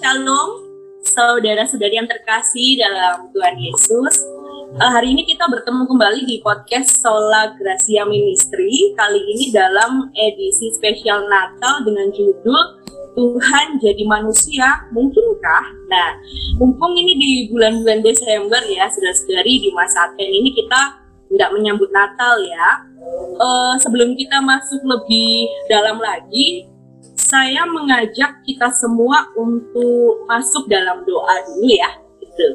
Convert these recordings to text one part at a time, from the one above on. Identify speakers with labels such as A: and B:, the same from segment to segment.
A: Shalom, saudara-saudari yang terkasih dalam Tuhan Yesus. Uh, hari ini kita bertemu kembali di podcast Sola Gracia Ministry. Kali ini dalam edisi spesial Natal dengan judul Tuhan jadi manusia, mungkinkah? Nah, mumpung ini di bulan-bulan Desember ya, saudara-saudari di masa Advent ini kita tidak menyambut Natal ya. Uh, sebelum kita masuk lebih dalam lagi, saya mengajak kita semua untuk masuk dalam doa dulu ya. Gitu.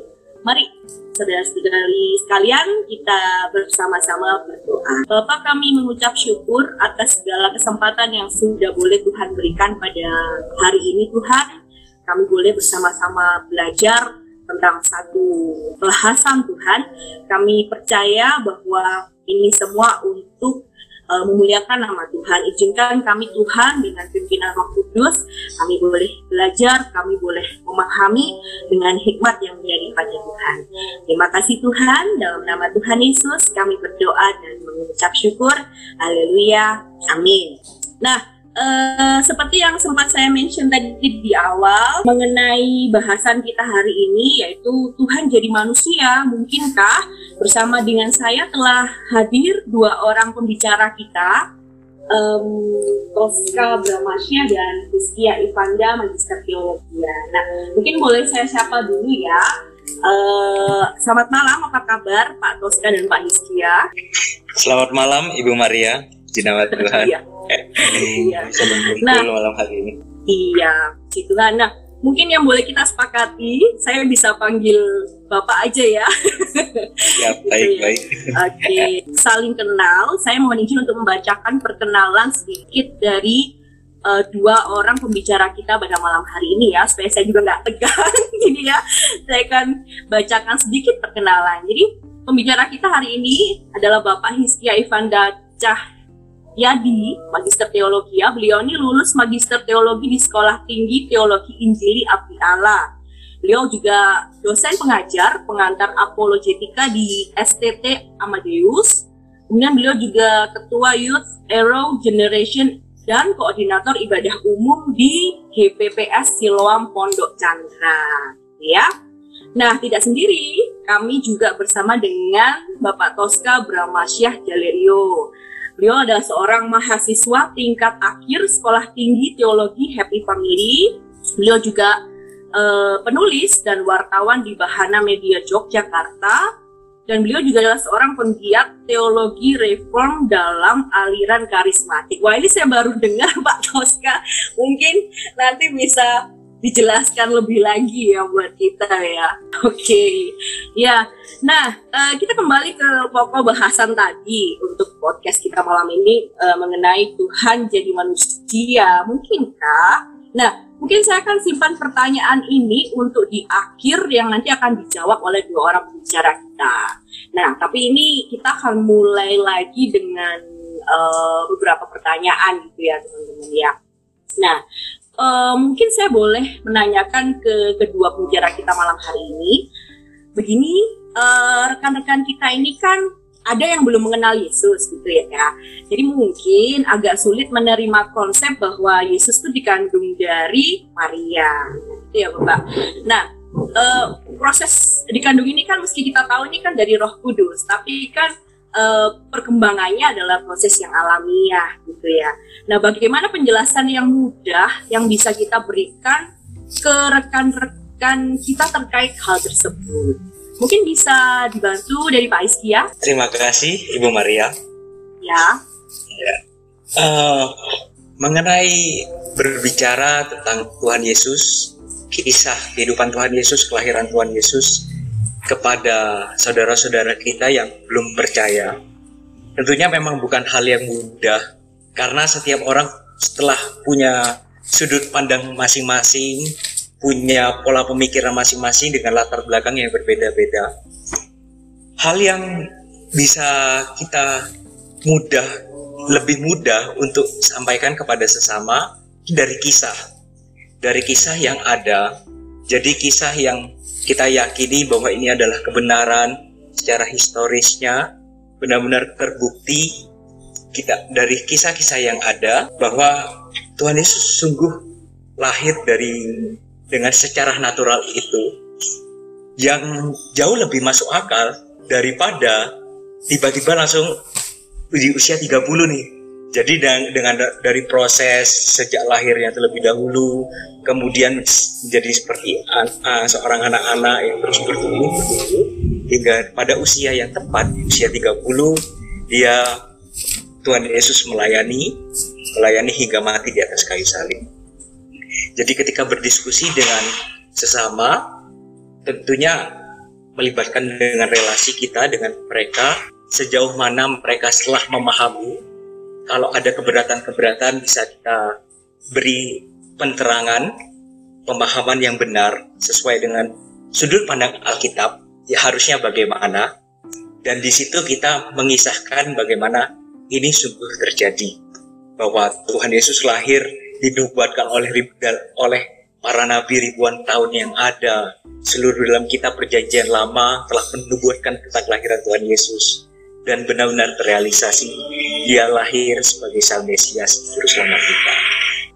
A: Mari saudara-saudari sekalian kita bersama-sama berdoa. Bapak kami mengucap syukur atas segala kesempatan yang sudah boleh Tuhan berikan pada hari ini Tuhan. Kami boleh bersama-sama belajar tentang satu bahasan Tuhan. Kami percaya bahwa ini semua untuk uh, memuliakan nama Tuhan. Izinkan kami Tuhan dengan pimpinan Roh Kudus, kami boleh belajar, kami boleh memahami dengan hikmat yang menjadi pada Tuhan. Terima kasih Tuhan, dalam nama Tuhan Yesus kami berdoa dan mengucap syukur. Haleluya. Amin. Nah, Uh, seperti yang sempat saya mention tadi di awal mengenai bahasan kita hari ini yaitu Tuhan jadi manusia mungkinkah bersama dengan saya telah hadir dua orang pembicara kita um, Tosca Bramasya dan Rizkia Ivanda Magister Teologi. Nah mungkin boleh saya sapa dulu ya. Uh, Selamat malam apa kabar Pak Tosca dan Pak Rizkia
B: Selamat malam Ibu Maria Jinawat Tuhan iya
A: iya. nah, malam hari ini. Iya, gitu lah. Nah, mungkin yang boleh kita sepakati, saya bisa panggil Bapak aja ya.
B: Ya, baik, baik.
A: Oke, saling kenal. Saya mohon izin untuk membacakan perkenalan sedikit dari uh, dua orang pembicara kita pada malam hari ini ya, supaya saya juga nggak tegang. Jadi ya, saya akan bacakan sedikit perkenalan. Jadi pembicara kita hari ini adalah Bapak Hiskia Ivanda Cah Yadi, Magister Teologi ya. Beliau ini lulus Magister Teologi di Sekolah Tinggi Teologi Injili Abdi Allah. Beliau juga dosen pengajar, pengantar apologetika di STT Amadeus. Kemudian beliau juga ketua Youth Arrow Generation dan koordinator ibadah umum di GPPS Siloam Pondok Chandra. Ya. Nah, tidak sendiri, kami juga bersama dengan Bapak Tosca Brahmasyah Jalerio. Beliau adalah seorang mahasiswa tingkat akhir Sekolah Tinggi Teologi Happy Family. Beliau juga uh, penulis dan wartawan di Bahana Media Yogyakarta. Dan beliau juga adalah seorang penggiat teologi reform dalam aliran karismatik. Wah ini saya baru dengar Pak Tosca. Mungkin nanti bisa dijelaskan lebih lagi ya buat kita ya. Oke, okay. ya. Nah, uh, kita kembali ke pokok bahasan tadi untuk podcast kita malam ini uh, mengenai Tuhan jadi manusia. Mungkinkah? Nah, mungkin saya akan simpan pertanyaan ini untuk di akhir yang nanti akan dijawab oleh dua orang pembicara kita. Nah, tapi ini kita akan mulai lagi dengan uh, beberapa pertanyaan gitu ya teman-teman ya. Nah, uh, mungkin saya boleh menanyakan ke kedua pembicara kita malam hari ini. Begini, eh, rekan-rekan kita ini kan ada yang belum mengenal Yesus gitu ya. ya. Jadi mungkin agak sulit menerima konsep bahwa Yesus itu dikandung dari Maria. Gitu ya, Bapak. Nah, uh, proses dikandung ini kan meski kita tahu ini kan dari Roh Kudus, tapi kan uh, perkembangannya adalah proses yang alamiah gitu ya. Nah, bagaimana penjelasan yang mudah yang bisa kita berikan ke rekan-rekan kita terkait hal tersebut? Mungkin bisa dibantu dari Pak Iskia.
B: Terima kasih Ibu Maria.
A: Ya.
B: ya. Uh, mengenai berbicara tentang Tuhan Yesus, kisah kehidupan Tuhan Yesus, kelahiran Tuhan Yesus, kepada saudara-saudara kita yang belum percaya. Tentunya memang bukan hal yang mudah karena setiap orang setelah punya sudut pandang masing-masing, punya pola pemikiran masing-masing dengan latar belakang yang berbeda-beda. Hal yang bisa kita mudah, lebih mudah untuk sampaikan kepada sesama dari kisah. Dari kisah yang ada, jadi kisah yang kita yakini bahwa ini adalah kebenaran secara historisnya benar-benar terbukti kita dari kisah-kisah yang ada bahwa Tuhan Yesus sungguh lahir dari dengan secara natural itu yang jauh lebih masuk akal daripada tiba-tiba langsung di usia 30 nih. Jadi dengan, dengan dari proses sejak lahirnya terlebih dahulu, kemudian menjadi seperti uh, seorang anak-anak yang terus bertumbuh, hingga pada usia yang tepat, usia 30, dia Tuhan Yesus melayani, melayani hingga mati di atas kayu salib. Jadi ketika berdiskusi dengan sesama, tentunya melibatkan dengan relasi kita dengan mereka, sejauh mana mereka setelah memahami kalau ada keberatan-keberatan bisa kita beri penerangan, pemahaman yang benar sesuai dengan sudut pandang Alkitab, ya harusnya bagaimana. Dan di situ kita mengisahkan bagaimana ini sungguh terjadi. Bahwa Tuhan Yesus lahir dinubuatkan oleh oleh para nabi ribuan tahun yang ada. Seluruh dalam kitab perjanjian lama telah menubuatkan tentang kelahiran Tuhan Yesus dan benar-benar terrealisasi dia lahir sebagai sang Mesias juru selamat kita.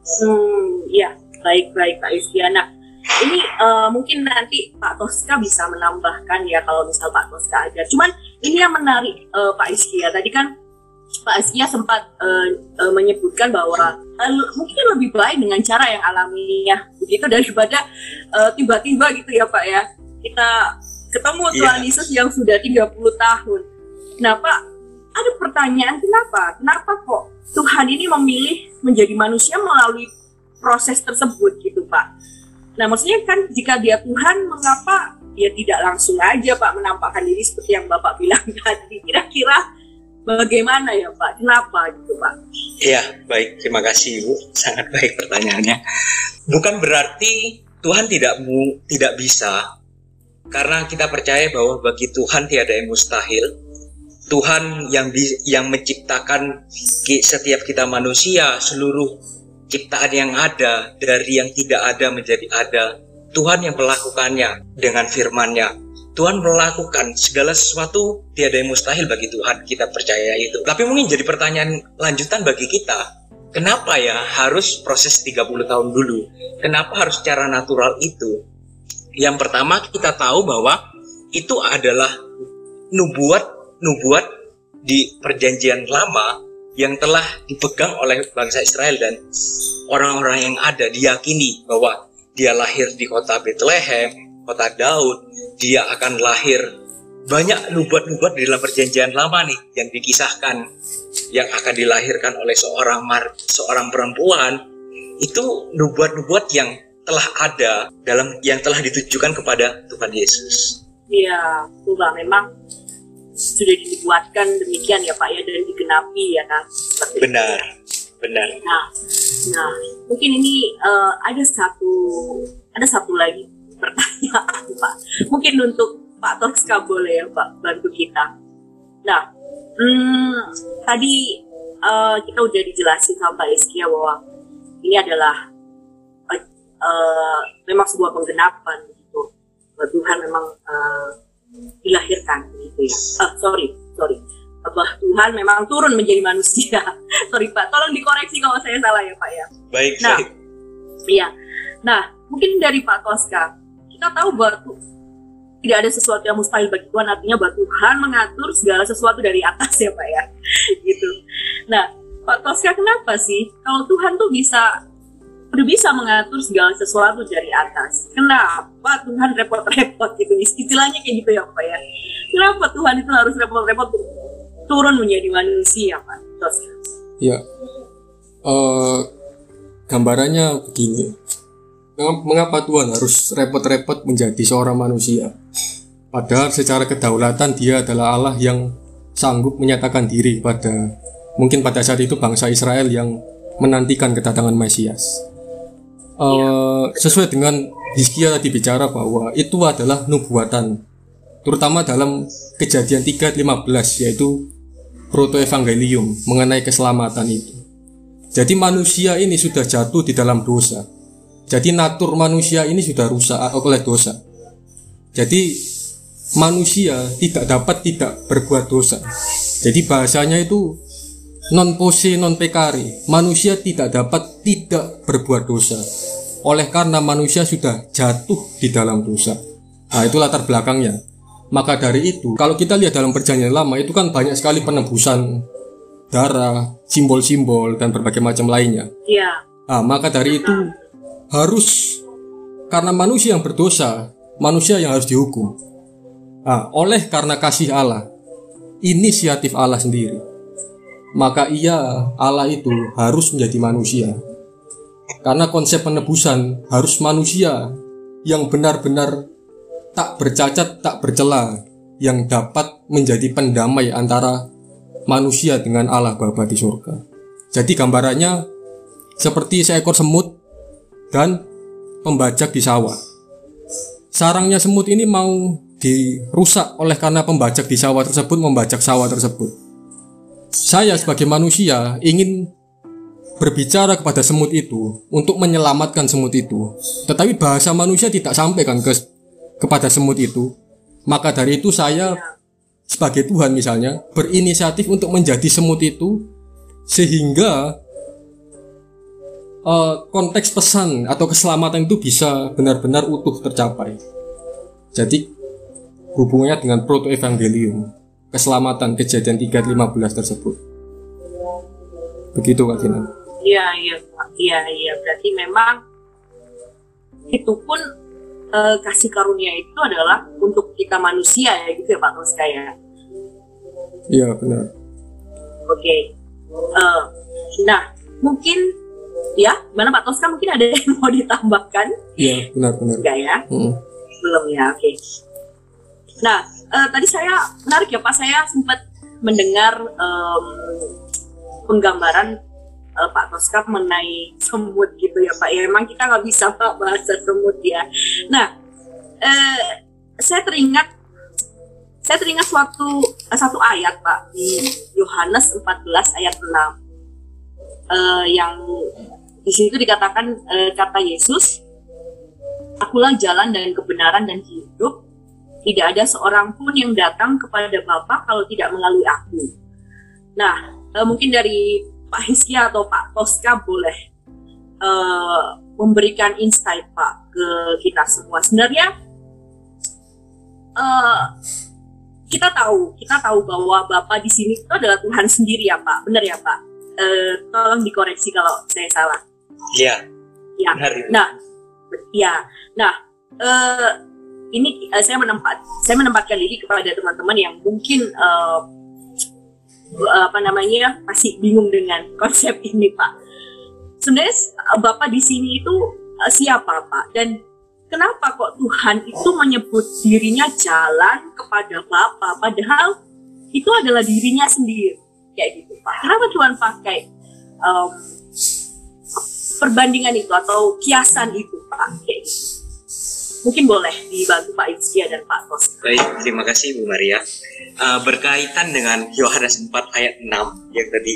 A: Hmm, ya baik baik Pak Istiana. Ini uh, mungkin nanti Pak Toska bisa menambahkan ya kalau misal Pak Toska ada. Cuman ini yang menarik uh, Pak Iskia tadi kan Pak Iskia sempat uh, uh, menyebutkan bahwa uh, mungkin lebih baik dengan cara yang alamiah begitu daripada tiba-tiba uh, gitu ya Pak ya kita ketemu Tuhan yeah. Yesus yang sudah 30 tahun Kenapa? Ada pertanyaan kenapa? Kenapa kok Tuhan ini memilih menjadi manusia melalui proses tersebut gitu Pak? Nah maksudnya kan jika dia Tuhan, mengapa dia tidak langsung aja Pak menampakkan diri seperti yang Bapak bilang tadi? Kira-kira bagaimana ya Pak? Kenapa gitu Pak?
B: Iya baik, terima kasih Ibu. Sangat baik pertanyaannya. Bukan berarti Tuhan tidak tidak bisa karena kita percaya bahwa bagi Tuhan tiada yang mustahil Tuhan yang di, yang menciptakan setiap kita manusia, seluruh ciptaan yang ada dari yang tidak ada menjadi ada. Tuhan yang melakukannya dengan firman-Nya. Tuhan melakukan segala sesuatu tiada yang mustahil bagi Tuhan. Kita percaya itu. Tapi mungkin jadi pertanyaan lanjutan bagi kita. Kenapa ya harus proses 30 tahun dulu? Kenapa harus secara natural itu? Yang pertama kita tahu bahwa itu adalah nubuat nubuat di perjanjian lama yang telah dipegang oleh bangsa Israel dan orang-orang yang ada diyakini bahwa dia lahir di kota Bethlehem, kota Daud, dia akan lahir. Banyak nubuat-nubuat di dalam perjanjian lama nih yang dikisahkan yang akan dilahirkan oleh seorang mar seorang perempuan. Itu nubuat-nubuat yang telah ada dalam yang telah ditujukan kepada Tuhan Yesus.
A: Iya, Tuhan memang sudah dibuatkan demikian ya Pak ya dan digenapi ya kan
B: benar benar.
A: Nah nah mungkin ini uh, ada satu ada satu lagi pertanyaan Pak. Mungkin untuk Pak Toska boleh ya Pak bantu kita. Nah hmm, tadi uh, kita udah dijelasin sama Pak Iskia bahwa ini adalah uh, uh, memang sebuah penggenapan gitu. Tuhan memang uh, dilahirkan gitu ya. Uh, sorry, sorry. Bahwa Tuhan memang turun menjadi manusia. sorry Pak, tolong dikoreksi kalau saya salah ya Pak ya.
B: Baik,
A: nah,
B: baik.
A: Iya. Nah, mungkin dari Pak Toska, kita tahu bahwa tidak ada sesuatu yang mustahil bagi Tuhan, artinya bahwa Tuhan mengatur segala sesuatu dari atas ya Pak ya. gitu. Nah, Pak Toska kenapa sih kalau Tuhan tuh bisa udah bisa mengatur segala sesuatu dari atas. Kenapa Tuhan repot-repot gitu? Istilahnya kayak gitu ya Pak ya. Kenapa Tuhan itu harus repot-repot turun menjadi manusia Pak? Terus.
C: Ya, uh, gambarannya begini. Mengapa Tuhan harus repot-repot menjadi seorang manusia? Padahal secara kedaulatan dia adalah Allah yang sanggup menyatakan diri pada mungkin pada saat itu bangsa Israel yang menantikan kedatangan Mesias uh, sesuai dengan Hizkia tadi bicara bahwa itu adalah nubuatan terutama dalam kejadian 3.15 yaitu proto evangelium mengenai keselamatan itu. Jadi manusia ini sudah jatuh di dalam dosa. Jadi natur manusia ini sudah rusak oleh dosa. Jadi manusia tidak dapat tidak berbuat dosa. Jadi bahasanya itu non pose non pekari manusia tidak dapat tidak berbuat dosa oleh karena manusia sudah jatuh di dalam dosa. Nah, itu latar belakangnya. Maka dari itu, kalau kita lihat dalam perjanjian lama itu kan banyak sekali penebusan darah, simbol-simbol dan berbagai macam lainnya.
A: Iya.
C: Nah, maka dari itu harus karena manusia yang berdosa, manusia yang harus dihukum. Nah, oleh karena kasih Allah, inisiatif Allah sendiri, maka ia Allah itu harus menjadi manusia. Karena konsep penebusan harus manusia yang benar-benar tak bercacat, tak bercela, yang dapat menjadi pendamai antara manusia dengan Allah Bapa di surga. Jadi gambarannya seperti seekor semut dan pembajak di sawah. Sarangnya semut ini mau dirusak oleh karena pembajak di sawah tersebut membajak sawah tersebut. Saya sebagai manusia ingin berbicara kepada semut itu untuk menyelamatkan semut itu. Tetapi bahasa manusia tidak sampai kan ke kepada semut itu. Maka dari itu saya sebagai Tuhan misalnya berinisiatif untuk menjadi semut itu sehingga uh, konteks pesan atau keselamatan itu bisa benar-benar utuh tercapai. Jadi hubungannya dengan proto evangelium, keselamatan kejadian 315 tersebut. Begitu Kak Kinan.
A: Iya, iya, iya, iya. Berarti memang itu pun uh, kasih karunia itu adalah untuk kita manusia ya gitu ya Pak Toska ya.
C: Iya benar.
A: Oke. Okay. Uh, eh, nah mungkin ya mana Pak Toska mungkin ada yang mau ditambahkan?
C: Iya benar benar.
A: Enggak ya? Hmm. Belum ya. Oke. Okay. Nah uh, tadi saya menarik ya Pak saya sempat mendengar um, penggambaran uh, Pak Toska mengenai semut gitu ya Pak. Ya memang kita nggak bisa Pak bahasa semut ya. Nah, uh, saya teringat saya teringat suatu uh, satu ayat Pak di Yohanes 14 ayat 6 uh, yang di situ dikatakan uh, kata Yesus, Akulah jalan dan kebenaran dan hidup. Tidak ada seorang pun yang datang kepada Bapa kalau tidak melalui aku. Nah, uh, mungkin dari Pak Hiskia atau Pak Toska boleh uh, memberikan insight Pak ke kita semua. Sebenarnya uh, kita tahu, kita tahu bahwa Bapak di sini itu adalah Tuhan sendiri ya Pak, benar ya Pak? Uh, tolong dikoreksi kalau saya salah.
B: Iya.
A: Ya. Nah, ya. Nah, uh, ini uh, saya menempat, saya menempatkan diri kepada teman-teman yang mungkin uh, apa namanya masih bingung dengan konsep ini Pak. Sebenarnya Bapak di sini itu uh, siapa Pak dan kenapa kok Tuhan itu menyebut dirinya jalan kepada Bapak padahal itu adalah dirinya sendiri kayak gitu Pak. Kenapa Tuhan pakai um, perbandingan itu atau kiasan itu Pak kayak gitu? Mungkin boleh dibantu Pak Izkia dan Pak Tos.
B: Baik, terima kasih Bu Maria. Uh, berkaitan dengan Yohanes 4 ayat 6 yang tadi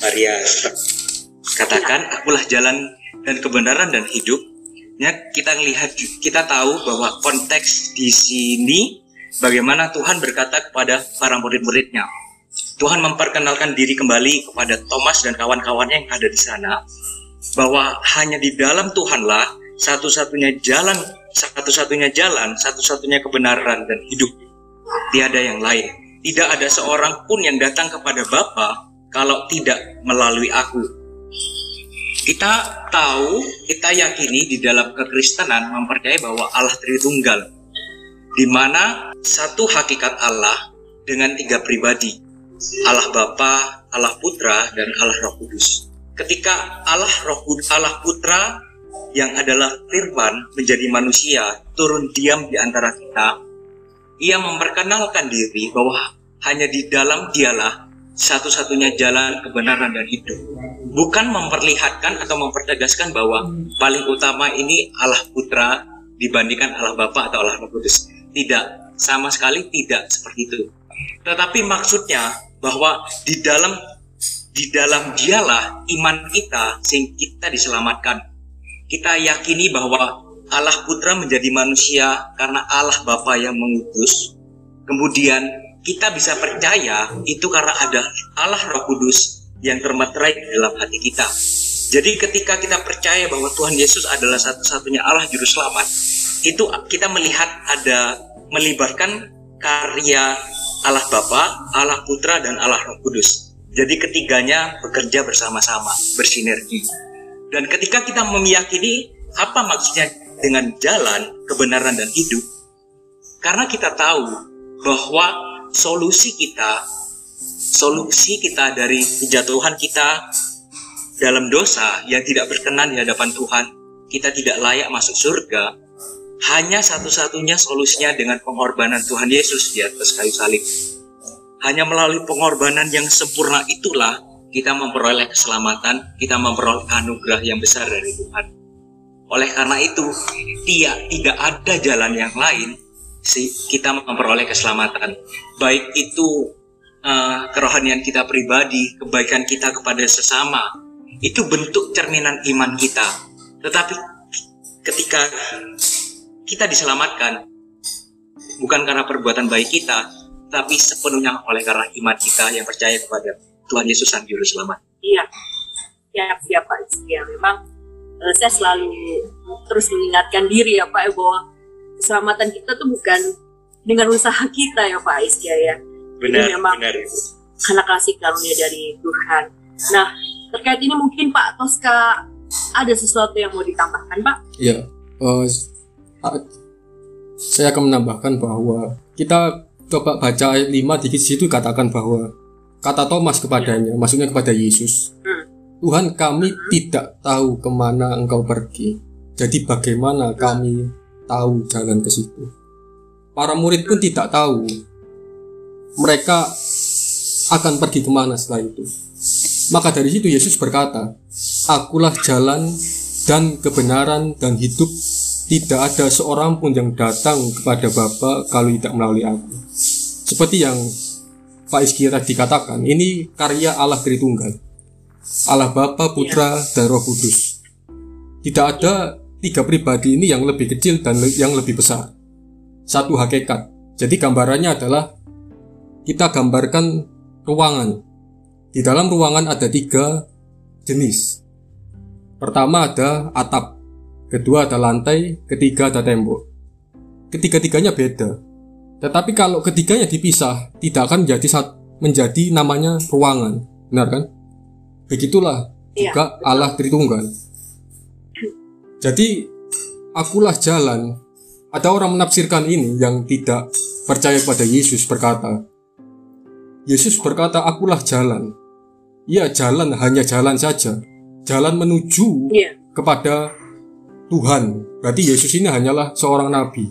B: Maria katakan, ya. akulah jalan dan kebenaran dan hidup. Ya, kita lihat kita tahu bahwa konteks di sini bagaimana Tuhan berkata kepada para murid-muridnya. Tuhan memperkenalkan diri kembali kepada Thomas dan kawan-kawannya yang ada di sana bahwa hanya di dalam Tuhanlah satu-satunya jalan, satu-satunya jalan, satu-satunya kebenaran dan hidup. Tiada yang lain. Tidak ada seorang pun yang datang kepada Bapa kalau tidak melalui aku. Kita tahu, kita yakini di dalam kekristenan mempercayai bahwa Allah Tritunggal, di mana satu hakikat Allah dengan tiga pribadi, Allah Bapa, Allah Putra, dan Allah Roh Kudus. Ketika Allah Roh Allah Putra yang adalah firman menjadi manusia turun diam di antara kita, ia memperkenalkan diri bahwa hanya di dalam dialah satu-satunya jalan kebenaran dan hidup. Bukan memperlihatkan atau mempertegaskan bahwa paling utama ini Allah Putra dibandingkan Allah Bapa atau Allah Roh Kudus. Tidak, sama sekali tidak seperti itu. Tetapi maksudnya bahwa di dalam di dalam dialah iman kita sehingga kita diselamatkan kita yakini bahwa Allah Putra menjadi manusia karena Allah Bapa yang mengutus. Kemudian kita bisa percaya itu karena ada Allah Roh Kudus yang termaterai di dalam hati kita. Jadi ketika kita percaya bahwa Tuhan Yesus adalah satu-satunya Allah juru selamat, itu kita melihat ada melibatkan karya Allah Bapa, Allah Putra dan Allah Roh Kudus. Jadi ketiganya bekerja bersama-sama, bersinergi. Dan ketika kita meyakini apa maksudnya dengan jalan, kebenaran dan hidup, karena kita tahu bahwa solusi kita, solusi kita dari kejatuhan kita dalam dosa yang tidak berkenan di hadapan Tuhan, kita tidak layak masuk surga, hanya satu-satunya solusinya dengan pengorbanan Tuhan Yesus di atas kayu salib. Hanya melalui pengorbanan yang sempurna itulah kita memperoleh keselamatan, kita memperoleh anugerah yang besar dari Tuhan. Oleh karena itu, tidak tidak ada jalan yang lain sih kita memperoleh keselamatan. Baik itu uh, kerohanian kita pribadi, kebaikan kita kepada sesama, itu bentuk cerminan iman kita. Tetapi ketika kita diselamatkan bukan karena perbuatan baik kita, tapi sepenuhnya oleh karena iman kita yang percaya kepada Tuhan Yesus Sang Juru Selamat.
A: Iya, ya siapa ya memang uh, saya selalu terus mengingatkan diri ya Pak ya, bahwa keselamatan kita tuh bukan dengan usaha kita ya Pak Isya ya.
B: Benar,
A: Ini memang
B: benar.
A: karena kasih karunia dari Tuhan. Nah, terkait ini mungkin Pak Toska ada sesuatu yang mau ditambahkan Pak?
C: Ya, eh, a- saya akan menambahkan bahwa kita coba baca ayat 5 di situ katakan bahwa kata Thomas kepadanya, maksudnya kepada Yesus,
A: Hmm.
C: Tuhan kami tidak tahu ke mana engkau pergi. Jadi bagaimana kami tahu jalan ke situ? Para murid pun tidak tahu mereka akan pergi ke mana setelah itu. Maka dari situ Yesus berkata, Akulah jalan dan kebenaran dan hidup. Tidak ada seorang pun yang datang kepada Bapa kalau tidak melalui aku. Seperti yang Pak Iskira dikatakan, ini karya Allah Tritunggal. Allah Bapa, Putra, dan Roh Kudus. Tidak ada tiga pribadi ini yang lebih kecil dan le- yang lebih besar. Satu hakikat. Jadi gambarannya adalah kita gambarkan ruangan. Di dalam ruangan ada tiga jenis. Pertama ada atap, kedua ada lantai, ketiga ada tembok. Ketiga-tiganya beda. Tetapi kalau ketiganya dipisah, tidak akan menjadi sat- menjadi namanya ruangan. Benar kan? Begitulah
A: Iya,
C: juga Allah Tritunggal. Jadi akulah jalan. Ada orang menafsirkan ini yang tidak percaya pada Yesus berkata, Yesus berkata, akulah jalan. Ya jalan hanya jalan saja. Jalan menuju
A: Iya.
C: kepada Tuhan. Berarti Yesus ini hanyalah seorang nabi.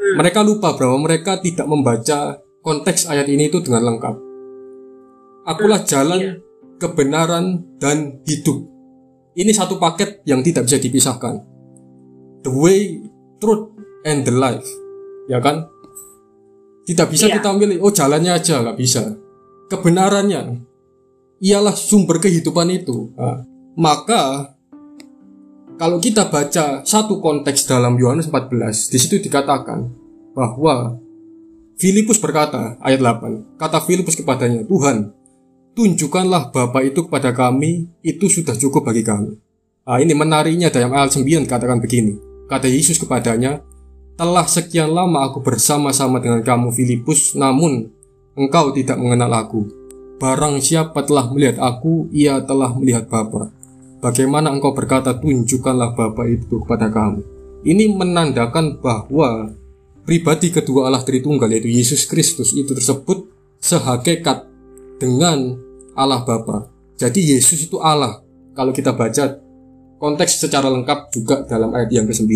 A: Hmm.
C: Mereka lupa bahwa mereka tidak membaca konteks ayat ini itu dengan lengkap. Akulah jalan,
A: iya.
C: kebenaran, dan hidup. Ini satu paket yang tidak bisa dipisahkan. The way, truth, and the life. Ya kan? Tidak bisa
A: Iya.
C: kita milih, oh jalannya aja, nggak bisa. Kebenarannya, ialah sumber kehidupan itu. Nah, maka, kalau kita baca satu konteks dalam Yohanes 14, di situ dikatakan bahwa Filipus berkata, ayat 8, kata Filipus kepadanya, Tuhan, tunjukkanlah Bapa itu kepada kami, itu sudah cukup bagi kami. Nah, ini menariknya dalam ayat 9 katakan begini. Kata Yesus kepadanya, telah sekian lama aku bersama-sama dengan kamu Filipus, namun engkau tidak mengenal aku. Barang siapa telah melihat aku, ia telah melihat Bapa. Bagaimana engkau berkata, tunjukkanlah Bapa itu kepada kami. Ini menandakan bahwa pribadi kedua Allah Tritunggal yaitu Yesus Kristus itu tersebut sehakikat dengan Allah Bapa. Jadi Yesus itu Allah. Kalau kita baca konteks secara lengkap juga dalam ayat yang ke-9.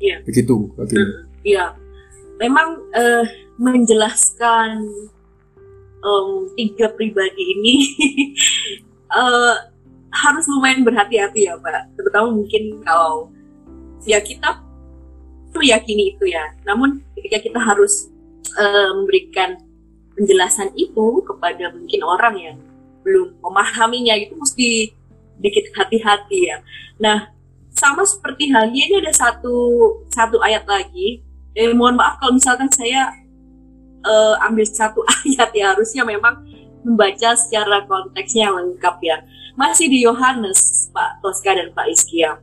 A: Iya.
C: Begitu baginya.
A: Iya, memang eh, menjelaskan em, tiga pribadi ini eh, harus lumayan berhati-hati ya Pak. Terutama mungkin kalau ya kita tuh yakini itu ya. Namun ketika kita harus eh, memberikan penjelasan itu kepada mungkin orang yang belum memahaminya itu mesti dikit hati-hati ya. Nah, sama seperti halnya ini ada satu satu ayat lagi. Eh, mohon maaf kalau misalkan saya eh, ambil satu ayat ya harusnya memang membaca secara konteksnya lengkap ya. Masih di Yohanes, Pak Toska dan Pak Iskia.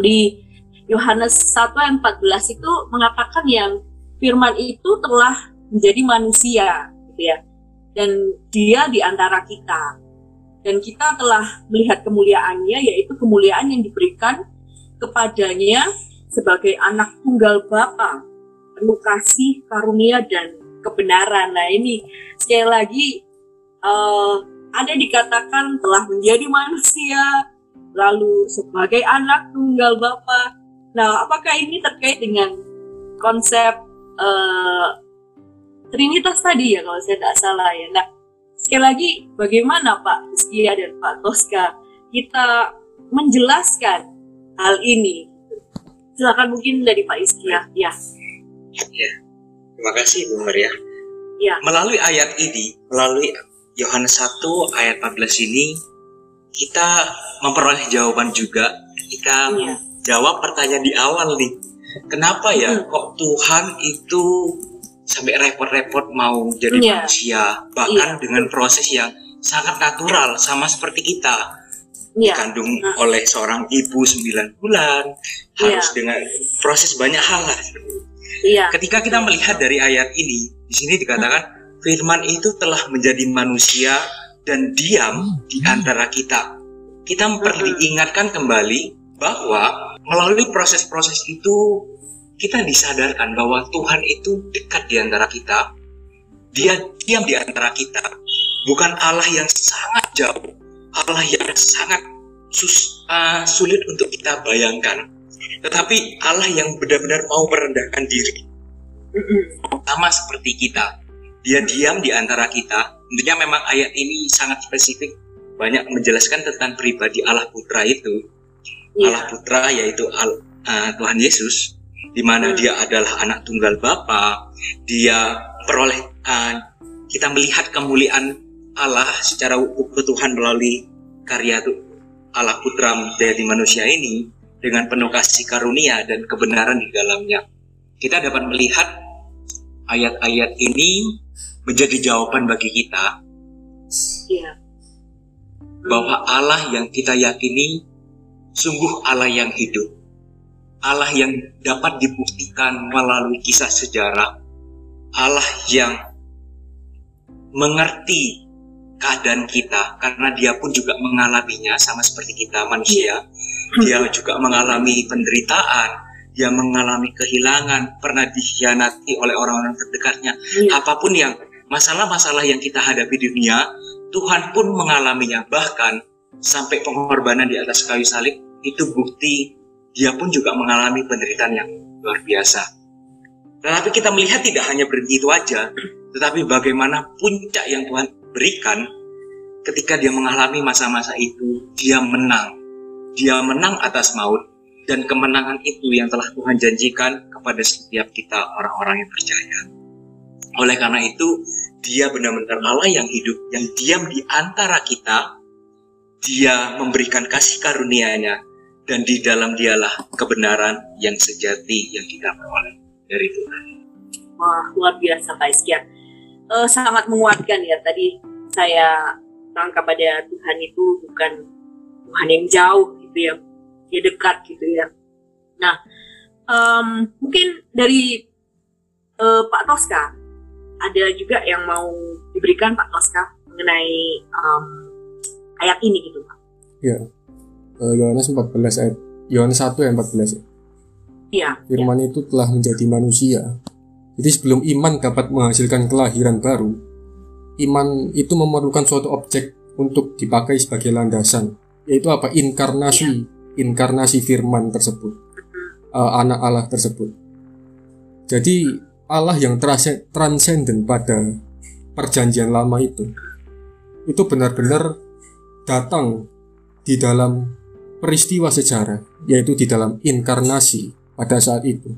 A: Di Yohanes 1 ayat 14 itu mengatakan yang firman itu telah menjadi manusia gitu ya. Dan dia di antara kita. Dan kita telah melihat kemuliaannya yaitu kemuliaan yang diberikan kepadanya sebagai anak tunggal Bapa, penuh kasih, karunia dan kebenaran. Nah ini sekali lagi uh, ada dikatakan telah menjadi manusia, lalu sebagai anak tunggal Bapa. Nah apakah ini terkait dengan konsep uh, Trinitas tadi ya kalau saya tidak salah ya. Nah sekali lagi bagaimana Pak Iskia dan Pak Toska kita menjelaskan hal ini? Silakan mungkin dari Pak Iskia. Ya.
B: Ya. Terima kasih Bu Maria.
A: Ya.
B: Melalui ayat ini, melalui Yohanes 1 ayat 14 ini, kita memperoleh jawaban juga ketika ya. jawab pertanyaan di awal nih. Kenapa ya hmm. kok Tuhan itu sampai repot-repot mau jadi ya. manusia, bahkan ya. dengan proses yang sangat natural sama seperti kita. Ya. Dikandung nah. oleh seorang ibu 9 bulan, harus ya. dengan proses banyak hal lah.
A: Iya.
B: Ketika kita melihat dari ayat ini, di sini dikatakan firman itu telah menjadi manusia dan diam di antara kita. Kita perlu ingatkan kembali bahwa melalui proses-proses itu kita disadarkan bahwa Tuhan itu dekat di antara kita. Dia diam di antara kita. Bukan Allah yang sangat jauh. Allah yang sangat sus, uh, sulit untuk kita bayangkan tetapi Allah yang benar-benar mau merendahkan diri. Sama seperti kita. Dia diam di antara kita. Tentunya memang ayat ini sangat spesifik. Banyak menjelaskan tentang pribadi Allah Putra itu. Yeah. Allah Putra yaitu Al, uh, Tuhan Yesus. Di mana mm. dia adalah anak tunggal Bapa. Dia peroleh uh, kita melihat kemuliaan Allah secara Tuhan melalui karya Allah Putra menjadi manusia ini dengan penuh kasih karunia dan kebenaran di dalamnya. Kita dapat melihat ayat-ayat ini menjadi jawaban bagi kita.
A: Ya.
B: bahwa Allah yang kita yakini sungguh Allah yang hidup, Allah yang dapat dibuktikan melalui kisah sejarah, Allah yang mengerti keadaan kita karena dia pun juga mengalaminya sama seperti kita manusia. Dia juga mengalami penderitaan dia mengalami kehilangan pernah dikhianati oleh orang-orang terdekatnya yeah. apa pun yang masalah-masalah yang kita hadapi di dunia Tuhan pun mengalaminya bahkan sampai pengorbanan di atas kayu salib itu bukti dia pun juga mengalami penderitaan yang luar biasa tetapi kita melihat tidak hanya berhenti itu aja tetapi bagaimana puncak yang Tuhan berikan ketika dia mengalami masa-masa itu, dia menang. Dia menang atas maut dan kemenangan itu yang telah Tuhan janjikan kepada setiap kita orang-orang yang percaya. Oleh karena itu, dia benar-benar Allah yang hidup, yang diam di antara kita. Dia memberikan kasih karunia-Nya dan di dalam dialah kebenaran yang sejati yang kita peroleh dari Tuhan.
A: Wah, luar biasa Pak Iskia. Uh, sangat menguatkan ya tadi saya tangkap pada Tuhan itu bukan Tuhan yang jauh gitu ya, dia dekat gitu ya. Nah, um, mungkin dari uh, Pak Toska ada juga yang mau diberikan Pak Toska mengenai um, ayat ini gitu Pak.
C: Ya, Yohanes 14 ayat Yohanes 1 ayat 14 ya.
A: Iya.
C: Firman ya. itu telah menjadi manusia. Jadi sebelum iman dapat menghasilkan kelahiran baru, iman itu memerlukan suatu objek untuk dipakai sebagai landasan, yaitu apa? Inkarnasi, inkarnasi firman tersebut, uh, anak Allah tersebut. Jadi Allah yang transenden pada perjanjian lama itu, itu benar-benar datang di dalam peristiwa sejarah, yaitu di dalam inkarnasi pada saat itu.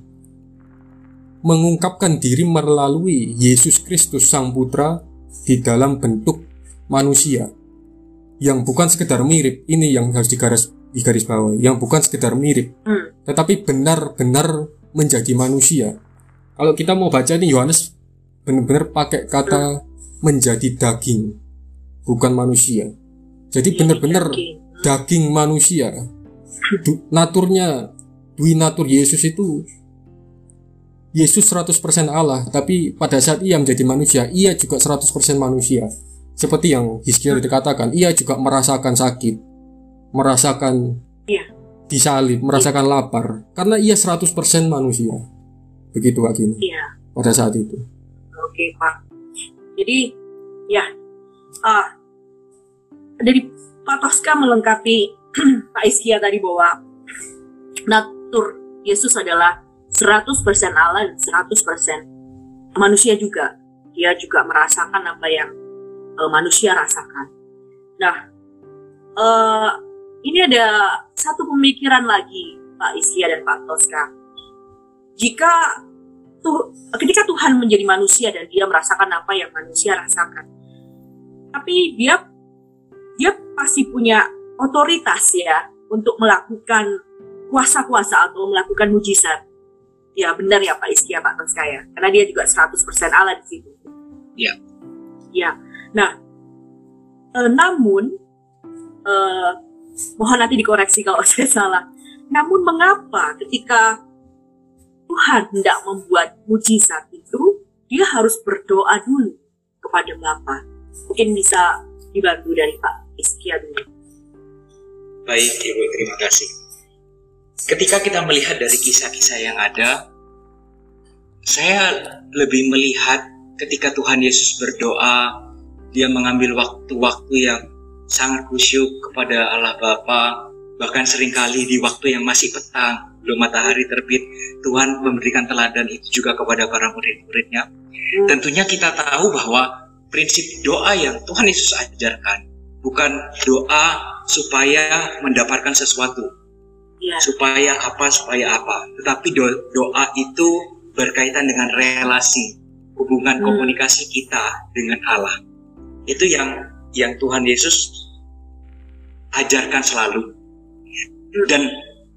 C: Mengungkapkan diri melalui Yesus Kristus Sang Putra di dalam bentuk manusia yang bukan sekedar mirip ini yang harus digaris digaris bawah yang bukan sekedar mirip hmm. tetapi benar-benar menjadi manusia kalau kita mau baca ini Yohanes benar-benar pakai kata hmm. menjadi daging bukan manusia. Jadi benar-benar
A: Oke.
C: daging manusia. Du- naturnya dwi natur Yesus itu Yesus 100% Allah, tapi pada saat ia menjadi manusia, ia juga 100% manusia. Seperti yang Hizkiel dikatakan, ia juga merasakan sakit, merasakan
A: Iya.
C: disalib, merasakan lapar, karena ia 100% manusia. Begitu Kak Gini,
A: Iya.
C: pada saat itu.
A: Oke Pak. Jadi ya ah dari Pak Tosca melengkapi Pak Iskia tadi bahwa natur Yesus adalah 100% Allah dan 100% manusia juga. Dia juga merasakan apa yang eh, manusia rasakan. Nah, eh, ini ada satu pemikiran lagi Pak Iskia dan Pak Tosca. Jika tuh ketika Tuhan menjadi manusia dan dia merasakan apa yang manusia rasakan. Tapi dia dia pasti punya otoritas ya untuk melakukan kuasa-kuasa atau melakukan mujizat. Ya benar ya Pak Iskia Pak Toska ya. Karena dia juga 100% Allah di situ.
B: Iya.
A: Ya. Nah, eh, namun eh, mohon nanti dikoreksi kalau saya salah. Namun mengapa ketika Tuhan hendak membuat mujizat itu, dia harus berdoa dulu kepada Bapa. Mungkin bisa dibantu dari Pak Iskia dulu.
B: Baik, Ibu, terima kasih. Ketika kita melihat dari kisah-kisah yang ada, saya lebih melihat ketika Tuhan Yesus berdoa, dia mengambil waktu-waktu yang sangat khusyuk kepada Allah Bapa, bahkan sering kali di waktu yang masih petang, belum matahari terbit, Tuhan memberikan teladan itu juga kepada para murid-muridnya. Tentunya kita tahu bahwa prinsip doa yang Tuhan Yesus ajarkan bukan doa supaya mendapatkan sesuatu,
A: Ya,
B: supaya apa, supaya apa. Tetapi do- doa itu berkaitan dengan relasi, hubungan
A: Hmm.
B: komunikasi kita dengan Allah. Itu yang yang Tuhan Yesus ajarkan selalu. Dan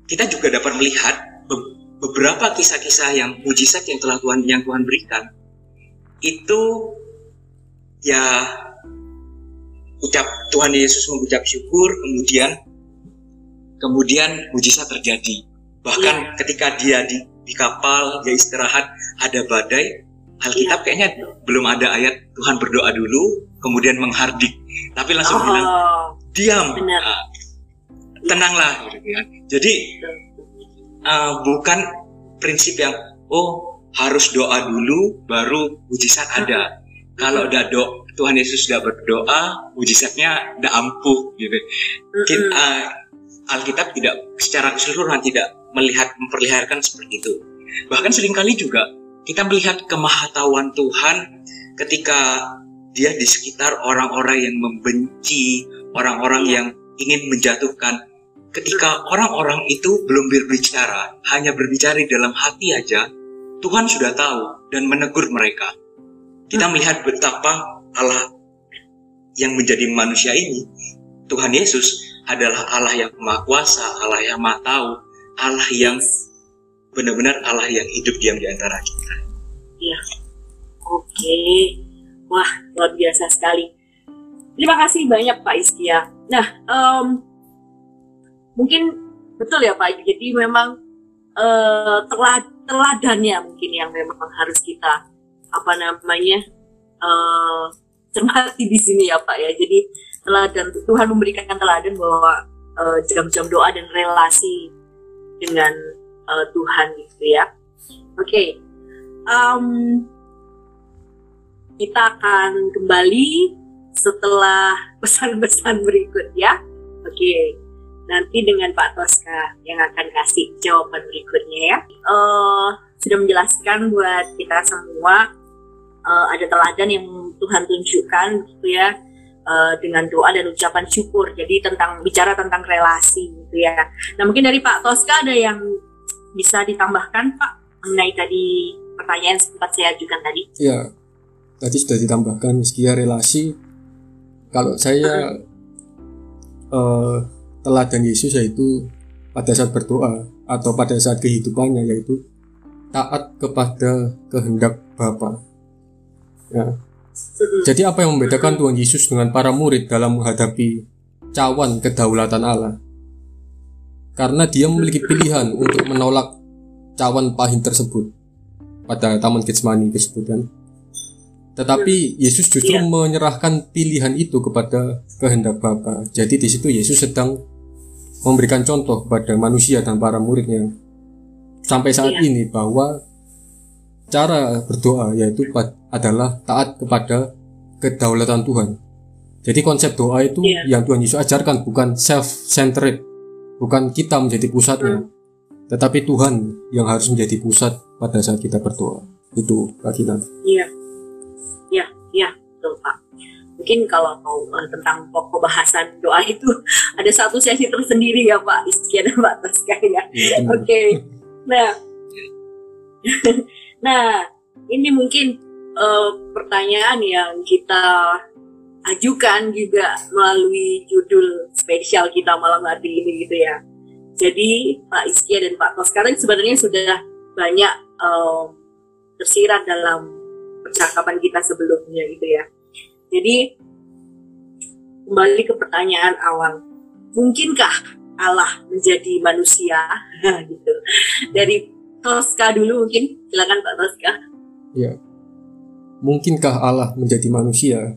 B: kita juga dapat melihat be- beberapa kisah-kisah yang mujizat yang telah Tuhan yang Tuhan berikan. Itu ya ucap Tuhan Yesus mengucap syukur kemudian kemudian mujizat terjadi. Bahkan ketika dia di, di kapal dia istirahat ada badai Alkitab kayaknya belum ada ayat Tuhan berdoa dulu kemudian menghardik. Tapi langsung bilang
A: oh,
B: diam.
A: Benar.
B: Ah, tenanglah. Gitu kan jadi uh, bukan prinsip yang oh harus doa dulu baru mujizat ada. Kalau udah do Tuhan Yesus sudah berdoa mujizatnya udah ampuh gitu. Kita, uh, Alkitab tidak secara keseluruhan tidak melihat memperlihatkan seperti itu. Bahkan sering kali juga kita melihat kemahatauan Tuhan ketika dia di sekitar orang-orang yang membenci orang-orang yang ingin menjatuhkan ketika orang-orang itu belum berbicara, hanya berbicara dalam hati aja, Tuhan sudah tahu dan menegur mereka. Kita melihat betapa Allah yang menjadi manusia ini, Tuhan Yesus adalah Allah yang maha kuasa, Allah yang maha tahu, Allah yang benar-benar Allah yang hidup diam di antara kita.
A: Iya. Oke. Wah, luar biasa sekali. Terima kasih banyak Pak Iskia. Nah, em, mungkin betul ya Pak. Jadi memang eh, telad teladannya mungkin yang memang harus kita apa namanya eh, cermati di sini ya Pak ya. Jadi teladan Tuhan memberikan teladan bahwa eh, jam-jam doa dan relasi dengan eh, Tuhan gitu ya. Oke, Em, kita akan kembali setelah pesan-pesan berikut ya. Oke, nanti dengan Pak Toska yang akan kasih jawaban berikutnya ya. Eh, sudah menjelaskan buat kita semua eh, ada teladan yang Tuhan tunjukkan gitu ya eh, dengan doa dan ucapan syukur. Jadi tentang bicara tentang relasi gitu ya. Nah mungkin dari Pak Toska ada yang bisa ditambahkan Pak mengenai tadi pertanyaan sempat saya ajukan tadi.
C: Ya, tadi sudah ditambahkan sekian relasi. Kalau saya eh, teladan Yesus yaitu pada saat berdoa atau pada saat kehidupannya yaitu taat kepada kehendak Bapa. Ya, Jadi apa yang membedakan Tuhan Yesus dengan para murid dalam menghadapi cawan kedaulatan Allah? Karena dia memiliki pilihan untuk menolak cawan pahit tersebut pada Taman Getsemani tersebut kan. Tetapi Yesus justru
A: Iya.
C: menyerahkan pilihan itu kepada kehendak Bapa. Jadi di situ Yesus sedang memberikan contoh kepada manusia dan para muridnya sampai saat
A: Iya.
C: ini bahwa cara berdoa yaitu adalah taat kepada kedaulatan Tuhan. Jadi konsep doa itu
A: Iya.
C: yang Tuhan Yesus ajarkan bukan self-centered, bukan kita menjadi pusatnya, tetapi Tuhan yang harus menjadi pusat pada saat kita berdoa. Itu.
A: Iya, iya, iya, betul Pak. Mungkin kalau mau eh, tentang pokok bahasan doa itu ada satu sesi tersendiri ya Pak, Iskia dan Pak Taska ya. Oke, nah, nah ini mungkin eh, pertanyaan yang kita ajukan juga melalui judul spesial kita malam hari ini gitu ya. Jadi Pak Iskia dan Pak Tos sekarang sebenarnya sudah banyak eh, tersirat dalam percakapan kita sebelumnya gitu ya. Jadi kembali ke pertanyaan awal, mungkinkah Allah menjadi manusia gitu? Dari Toska dulu mungkin, silakan Pak Toska.
C: Ya. Mungkinkah Allah menjadi manusia?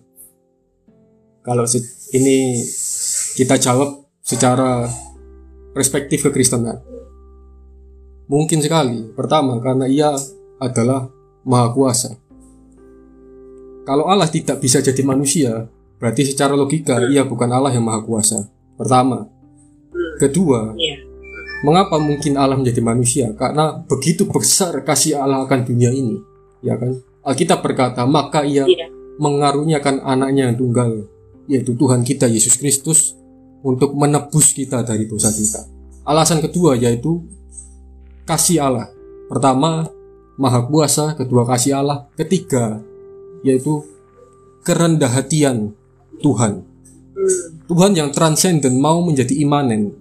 C: Kalau ini kita jawab secara perspektif kekristenan. Mungkin sekali. Pertama, karena ia adalah maha kuasa. Kalau Allah tidak bisa jadi manusia, berarti secara logika ia bukan Allah yang maha kuasa. Pertama. Kedua,
A: Iya,
C: Mengapa mungkin Allah menjadi manusia? Karena begitu besar kasih Allah akan dunia ini, ya kan? Alkitab berkata, maka ia
A: iya,
C: mengaruniakan anaknya yang tunggal, yaitu Tuhan kita Yesus Kristus, untuk menebus kita dari dosa kita. Alasan kedua yaitu kasih Allah. Pertama, maha kuasa, kedua kasih Allah, ketiga yaitu kerendah hatian Tuhan. Tuhan yang transenden mau menjadi imanen.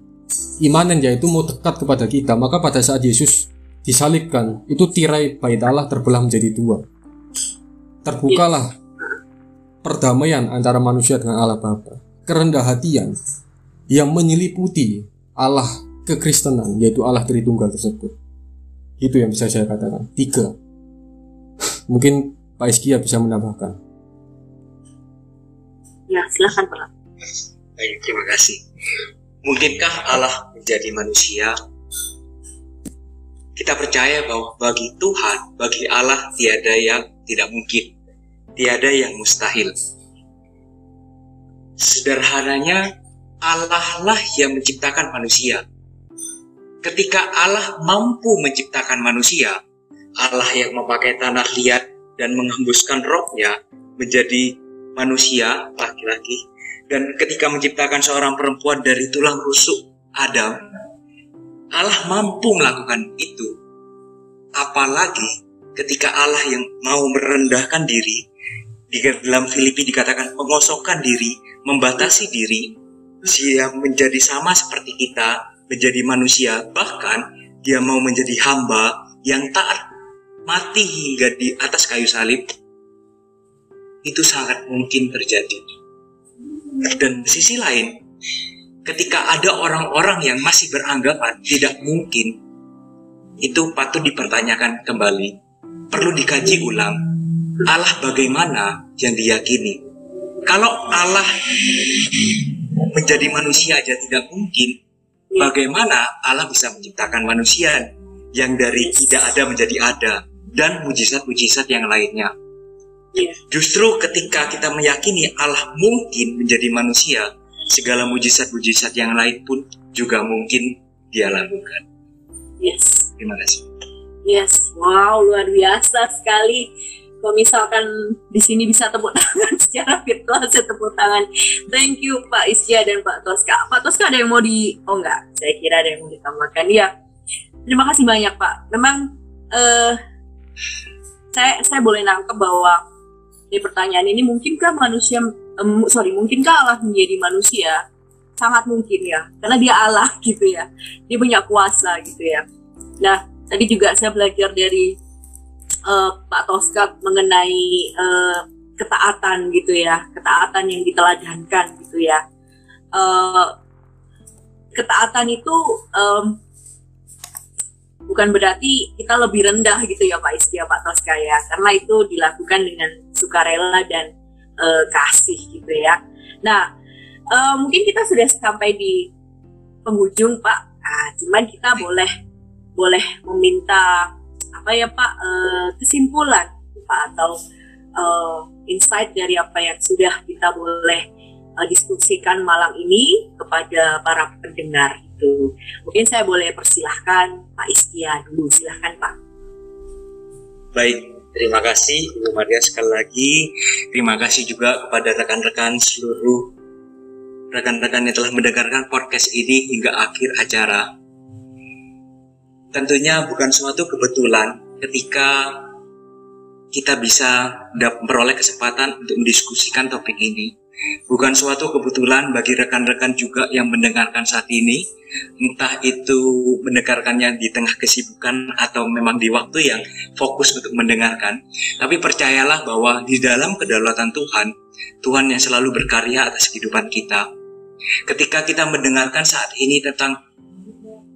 C: Imanen yaitu mau dekat kepada kita. Maka pada saat Yesus disalibkan, itu tirai bait Allah terbelah menjadi dua. Terbukalah perdamaian antara manusia dengan Allah Bapa. Kerendah hatian yang menyeliputi Allah kekristenan, yaitu Allah Tritunggal tersebut. Itu yang bisa saya katakan. Tiga. Mungkin Pak Iskia bisa menambahkan.
A: ya silakan Pak.
B: Baik, terima kasih. Mungkinkah Allah menjadi manusia? Kita percaya bahwa bagi Tuhan, bagi Allah tiada yang tidak mungkin, tiada yang mustahil. Sederhananya, Allah lah yang menciptakan manusia. Ketika Allah mampu menciptakan manusia, Allah yang memakai tanah liat dan menghembuskan rohnya menjadi manusia laki-laki dan ketika menciptakan seorang perempuan dari tulang rusuk Adam, Allah mampu melakukan itu. Apalagi ketika Allah yang mau merendahkan diri, di dalam Filipi dikatakan mengosongkan diri, membatasi diri, dia menjadi sama seperti kita, menjadi manusia, bahkan dia mau menjadi hamba yang taat mati hingga di atas kayu salib, itu sangat mungkin terjadi. Dan di sisi lain, ketika ada orang-orang yang masih beranggapan tidak mungkin, itu patut dipertanyakan kembali. Perlu dikaji ulang. Allah bagaimana yang diyakini? Kalau Allah menjadi manusia aja tidak mungkin, bagaimana Allah bisa menciptakan manusia yang dari tidak ada menjadi ada dan mujizat-mujizat yang lainnya?
A: Iya,
B: Justru ketika kita meyakini Allah mungkin menjadi manusia, segala mujizat-mujizat yang lain pun juga mungkin dia lakukan.
A: yes.
B: Terima kasih.
A: Yes, wow luar biasa sekali. Kalau misalkan di sini bisa tepuk tangan secara virtual, saya tepuk tangan. Thank you Pak Isya dan Pak Toska. Pak Toska ada yang mau di, oh enggak, saya kira ada yang mau ditambahkan. Iya, terima kasih banyak Pak. Memang eh, saya saya boleh nangkep bahwa di pertanyaan ini mungkinkah manusia, em, sorry, mungkinkah Allah menjadi manusia? Sangat mungkin ya, karena dia Allah gitu ya, dia punya kuasa gitu ya. Nah, tadi juga saya belajar dari eh, Pak Toska mengenai eh, ketaatan gitu ya, ketaatan yang diteladankan gitu ya. Uh, ketaatan itu um, bukan berarti kita lebih rendah gitu ya Pak Istia Pak Toska ya, karena itu dilakukan dengan sukarela dan uh, kasih gitu ya. Nah, uh, mungkin kita sudah sampai di penghujung Pak. Nah, cuman kita boleh boleh meminta apa ya Pak uh, kesimpulan Pak atau uh, insight dari apa yang sudah kita boleh uh, diskusikan malam ini kepada para pendengar itu. Mungkin saya boleh persilahkan Pak Istia dulu, silahkan Pak.
B: Baik, terima kasih Ibu Maria sekali lagi. Terima kasih juga kepada rekan-rekan seluruh rekan-rekan yang telah mendengarkan podcast ini hingga akhir acara. Tentunya bukan suatu kebetulan ketika kita bisa memperoleh kesempatan untuk mendiskusikan topik ini. Bukan suatu kebetulan bagi rekan-rekan juga yang mendengarkan saat ini, entah itu mendengarkannya di tengah kesibukan atau memang di waktu yang fokus untuk mendengarkan. Tapi percayalah bahwa di dalam kedaulatan Tuhan, Tuhan yang selalu berkarya atas kehidupan kita. Ketika kita mendengarkan saat ini tentang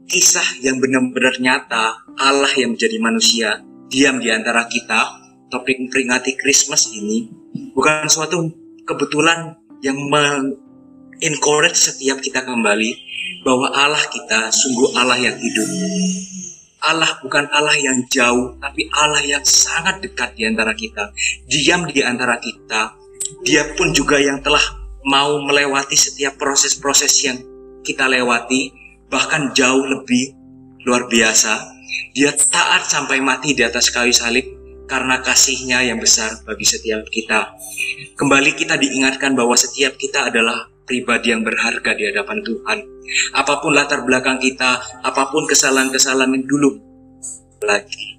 B: kisah yang benar-benar nyata, Allah yang menjadi manusia, diam di antara kita, topik memperingati Christmas ini bukan suatu kebetulan yang encourage setiap kita kembali bahwa Allah kita sungguh Allah yang hidup. Allah bukan Allah yang jauh, tapi Allah yang sangat dekat di antara kita. Diam di antara kita. Dia pun juga yang telah mau melewati setiap proses-proses yang kita lewati, bahkan jauh lebih luar biasa. Dia taat sampai mati di atas kayu salib karena kasihnya yang besar bagi setiap kita. Kembali kita diingatkan bahwa setiap kita adalah pribadi yang berharga di hadapan Tuhan. Apa pun latar belakang kita, apa pun kesalahan-kesalahan yang dulu lagi.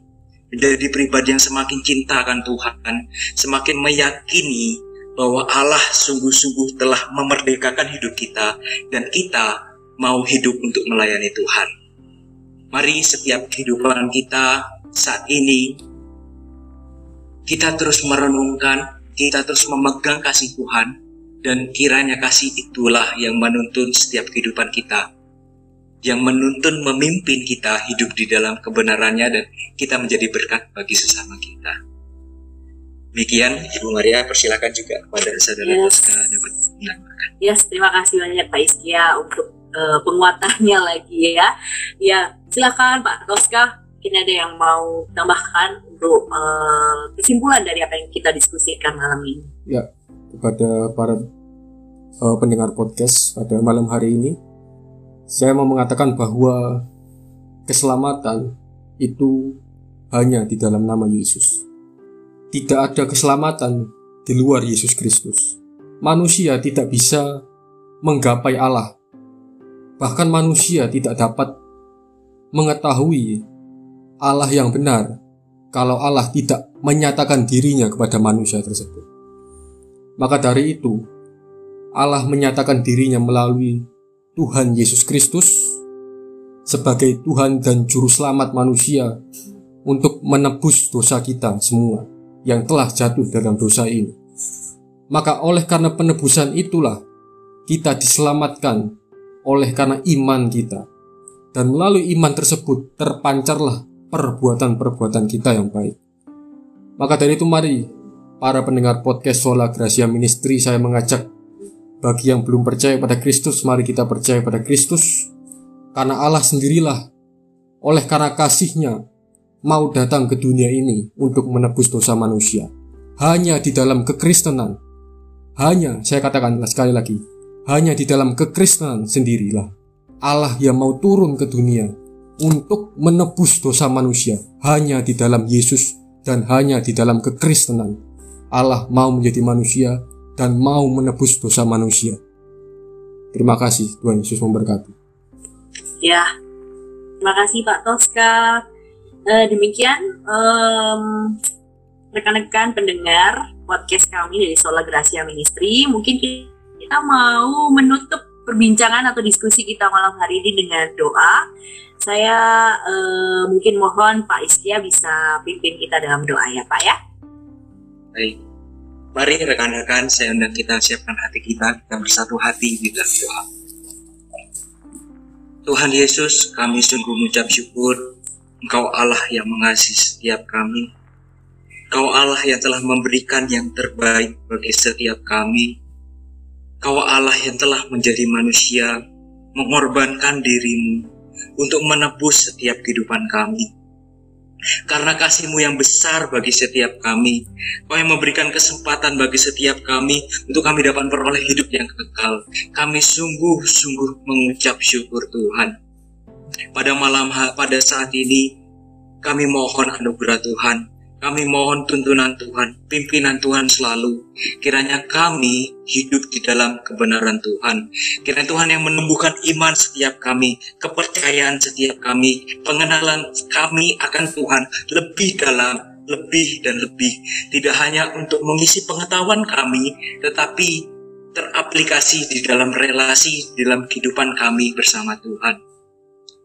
B: Menjadi pribadi yang semakin cinta akan Tuhan, semakin meyakini bahwa Allah sungguh-sungguh telah memerdekakan hidup kita dan kita mau hidup untuk melayani Tuhan. Mari setiap kehidupan kita saat ini kita terus merenungkan, kita terus memegang kasih Tuhan, dan kiranya kasih itulah yang menuntun setiap kehidupan kita, yang menuntun memimpin kita hidup di dalam kebenarannya dan kita menjadi berkat bagi sesama kita. Demikian Ibu Maria, persilakan juga kepada saudara yes. Tosca dapat menambahkan.
A: Yes, terima kasih banyak Pak Iskia untuk uh, penguatannya lagi ya. Ya, silakan Pak Tosca mungkin ada yang mau tambahkan untuk uh, kesimpulan dari apa yang kita diskusikan malam ini.
C: Ya, kepada para uh, pendengar podcast pada malam hari ini, saya mau mengatakan bahwa keselamatan itu hanya di dalam nama Yesus. Tidak ada keselamatan di luar Yesus Kristus. Manusia tidak bisa menggapai Allah. Bahkan manusia tidak dapat mengetahui Allah yang benar kalau Allah tidak menyatakan dirinya kepada manusia tersebut. Maka dari itu, Allah menyatakan dirinya melalui Tuhan Yesus Kristus sebagai Tuhan dan Juru Selamat manusia untuk menebus dosa kita semua yang telah jatuh dalam dosa ini. Maka oleh karena penebusan itulah kita diselamatkan oleh karena iman kita. Dan melalui iman tersebut terpancarlah perbuatan-perbuatan kita yang baik. Maka dari itu mari para pendengar podcast Sola Gracia Ministry saya mengajak bagi yang belum percaya pada Kristus mari kita percaya pada Kristus karena Allah sendirilah oleh karena kasihnya mau datang ke dunia ini untuk menebus dosa manusia. Hanya di dalam kekristenan, hanya saya katakan sekali lagi, hanya di dalam kekristenan sendirilah Allah yang mau turun ke dunia untuk menebus dosa manusia hanya di dalam Yesus dan hanya di dalam kekristenan. Allah mau menjadi manusia dan mau menebus dosa manusia. Terima kasih Tuhan Yesus memberkati.
A: Ya, terima kasih Pak Toska. Uh, demikian um, rekan-rekan pendengar podcast kami dari Sola Gracia Ministry. Mungkin kita mau menutup perbincangan atau diskusi kita malam hari ini dengan doa saya uh, mungkin mohon Pak Istia bisa pimpin kita dalam doa ya Pak ya.
B: Baik. Mari rekan-rekan saya undang kita siapkan hati kita, kita bersatu hati di dalam doa. Tuhan Yesus, kami sungguh mengucap syukur Engkau Allah yang mengasihi setiap kami. Engkau Allah yang telah memberikan yang terbaik bagi setiap kami. Engkau Allah yang telah menjadi manusia, mengorbankan dirimu untuk menebus setiap kehidupan kami karena kasihmu yang besar bagi setiap kami. Kau yang memberikan kesempatan bagi setiap kami untuk kami dapat peroleh hidup yang kekal. Kami sungguh-sungguh mengucap syukur Tuhan. Pada malam pada saat ini kami mohon anugerah Tuhan kami mohon tuntunan Tuhan, pimpinan Tuhan selalu. Kiranya kami hidup di dalam kebenaran Tuhan. Kiranya Tuhan yang menumbuhkan iman setiap kami, kepercayaan setiap kami, pengenalan kami akan Tuhan lebih dalam, lebih dan lebih. Tidak hanya untuk mengisi pengetahuan kami, tetapi teraplikasi di dalam relasi, di dalam kehidupan kami bersama Tuhan.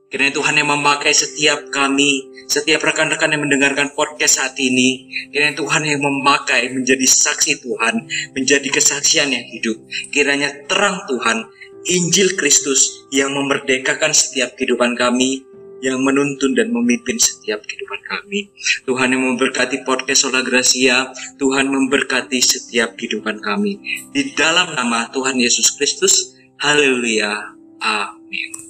B: Kiranya Tuhan yang memakai setiap kami, setiap rekan-rekan yang mendengarkan podcast saat ini, kiranya Tuhan yang memakai menjadi saksi Tuhan, menjadi kesaksian yang hidup. Kiranya terang Tuhan, Injil Kristus yang memerdekakan setiap kehidupan kami, yang menuntun dan memimpin setiap kehidupan kami. Tuhan yang memberkati podcast Sola Gracia, Tuhan memberkati setiap kehidupan kami. Di dalam nama Tuhan Yesus Kristus, haleluya, amin.